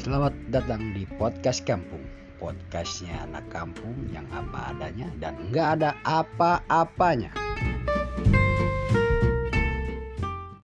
Selamat datang di podcast kampung. Podcastnya anak kampung yang apa adanya dan nggak ada apa-apanya.